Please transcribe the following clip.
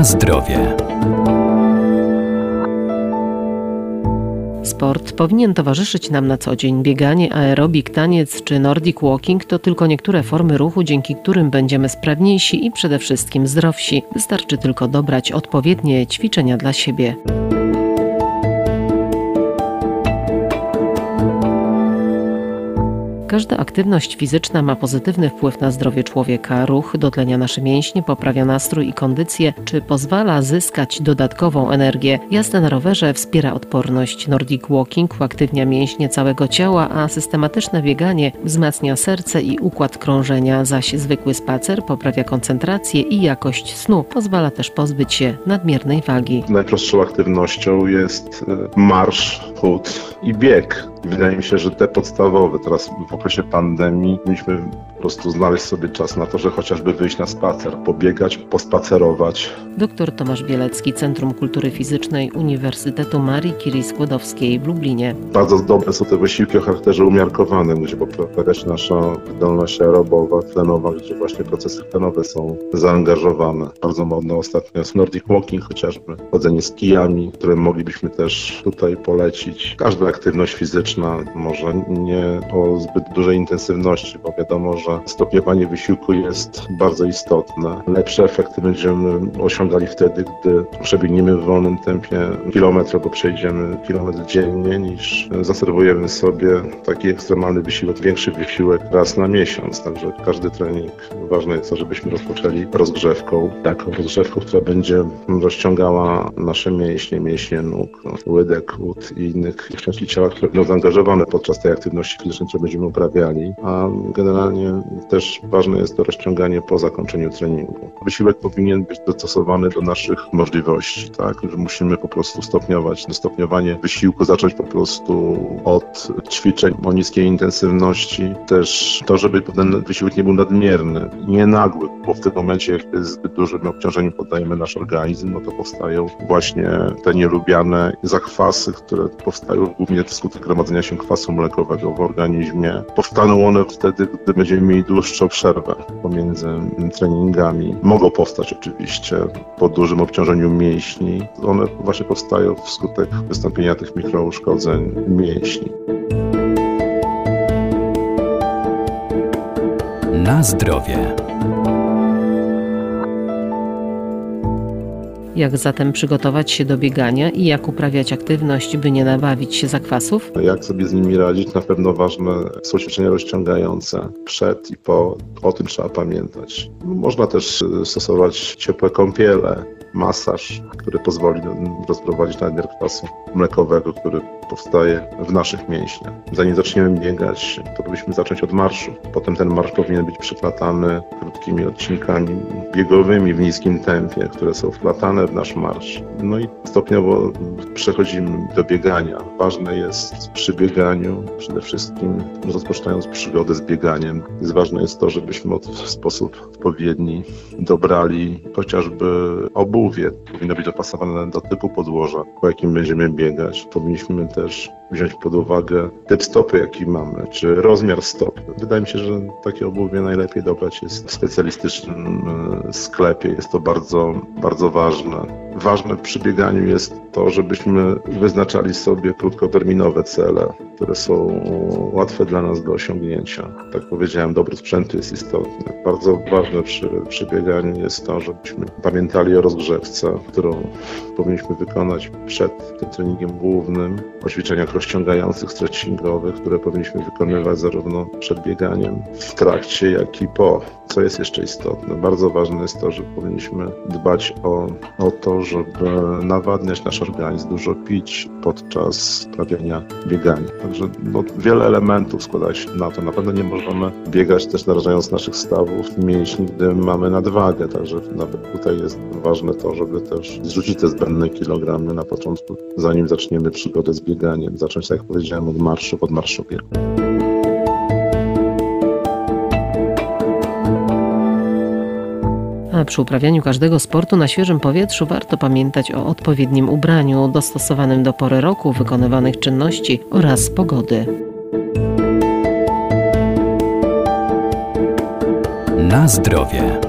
Na zdrowie. Sport powinien towarzyszyć nam na co dzień. Bieganie, aerobik, taniec czy nordic walking to tylko niektóre formy ruchu, dzięki którym będziemy sprawniejsi i przede wszystkim zdrowsi. Wystarczy tylko dobrać odpowiednie ćwiczenia dla siebie. Każda aktywność fizyczna ma pozytywny wpływ na zdrowie człowieka. Ruch dotlenia nasze mięśnie, poprawia nastrój i kondycję, czy pozwala zyskać dodatkową energię. Jazda na rowerze wspiera odporność. Nordic walking uaktywnia mięśnie całego ciała, a systematyczne bieganie wzmacnia serce i układ krążenia, zaś zwykły spacer poprawia koncentrację i jakość snu. Pozwala też pozbyć się nadmiernej wagi. Najprostszą aktywnością jest e, marsz, chód i bieg. Wydaje mi się, że te podstawowe, teraz w okresie pandemii, mieliśmy po prostu znaleźć sobie czas na to, że chociażby wyjść na spacer, pobiegać, pospacerować. Dr Tomasz Bielecki, Centrum Kultury Fizycznej Uniwersytetu Marii Curie Skłodowskiej w Lublinie. Bardzo dobre są te wysiłki o charakterze umiarkowanym, gdzie poprawiać nasza wydolność aerobowa, tlenowa, gdzie właśnie procesy tlenowe są zaangażowane. Bardzo modne ostatnio jest Nordic Walking chociażby, chodzenie z kijami, które moglibyśmy też tutaj polecić. Każda aktywność fizyczna może nie o zbyt dużej intensywności, bo wiadomo, że stopniowanie wysiłku jest bardzo istotne. Lepsze efekty będziemy osiągali wtedy, gdy przebiegniemy w wolnym tempie kilometr albo przejdziemy kilometr dziennie, niż zaserwujemy sobie taki ekstremalny wysiłek, większy wysiłek raz na miesiąc. Także każdy trening ważne jest to, żebyśmy rozpoczęli rozgrzewką, taką rozgrzewką, która będzie rozciągała nasze mięśnie, mięśnie nóg, łydek, łód i innych części ciała, które będą zaangażowane podczas tej aktywności fizycznej, którą będziemy uprawiali, a generalnie też ważne jest to rozciąganie po zakończeniu treningu. Wysiłek powinien być dostosowany do naszych możliwości, tak, że musimy po prostu stopniować. Stopniowanie wysiłku zacząć po prostu od ćwiczeń o niskiej intensywności, też to, żeby ten wysiłek nie był nadmierny, nie nagły, bo w tym momencie, jak zbyt dużym obciążeniu poddajemy nasz organizm, no to powstają właśnie te nielubiane zakwasy, które powstają głównie wskutek gromadzenia się kwasu mlekowego w organizmie. Powstaną one wtedy, gdy będziemy mieli dłuższą przerwę pomiędzy treningami. Mogą powstać oczywiście po dużym obciążeniu mięśni. One właśnie powstają wskutek wystąpienia tych mikrouszkodzeń mięśni. Na zdrowie. Jak zatem przygotować się do biegania i jak uprawiać aktywność, by nie nabawić się zakwasów? Jak sobie z nimi radzić? Na pewno ważne są ćwiczenia rozciągające przed i po. O tym trzeba pamiętać. Można też stosować ciepłe kąpiele, masaż, który pozwoli rozprowadzić nadmiar kwasu mlekowego, który powstaje w naszych mięśniach. Zanim zaczniemy biegać, powinniśmy zacząć od marszu. Potem ten marsz powinien być przeplatany krótkimi odcinkami biegowymi w niskim tempie, które są wplatane w nasz marsz. No i stopniowo przechodzimy do biegania. Ważne jest przy bieganiu, przede wszystkim rozpoczynając przygodę z bieganiem, jest ważne jest to, żebyśmy w sposób odpowiedni dobrali chociażby obuwie. Powinno być dopasowane do typu podłoża, po jakim będziemy biegać. Powinniśmy też wziąć pod uwagę typ stopy, jaki mamy, czy rozmiar stopy. Wydaje mi się, że takie obuwie najlepiej dobrać jest w specjalistycznym e, sklepie. Jest to bardzo, bardzo ważne. Partner. Ważne przy bieganiu jest to, żebyśmy wyznaczali sobie krótkoterminowe cele, które są łatwe dla nas do osiągnięcia. Tak powiedziałem, dobry sprzęt jest istotny. Bardzo ważne przy, przy bieganiu jest to, żebyśmy pamiętali o rozgrzewce, którą powinniśmy wykonać przed tym treningiem głównym, o ćwiczeniach rozciągających, stretchingowych, które powinniśmy wykonywać zarówno przed bieganiem, w trakcie, jak i po. Co jest jeszcze istotne? Bardzo ważne jest to, że powinniśmy dbać o, o to, żeby nawadniać nasz organizm, dużo pić podczas prawienia biegania. Także no, wiele elementów składa się na to. Na pewno nie możemy biegać też narażając naszych stawów mięśni, gdy mamy nadwagę. Także nawet tutaj jest ważne to, żeby też zrzucić te zbędne kilogramy na początku, zanim zaczniemy przygodę z bieganiem. Zacząć, tak jak powiedziałem, od marszu, od marszu biegu. Przy uprawianiu każdego sportu na świeżym powietrzu warto pamiętać o odpowiednim ubraniu, dostosowanym do pory roku, wykonywanych czynności oraz pogody. Na zdrowie.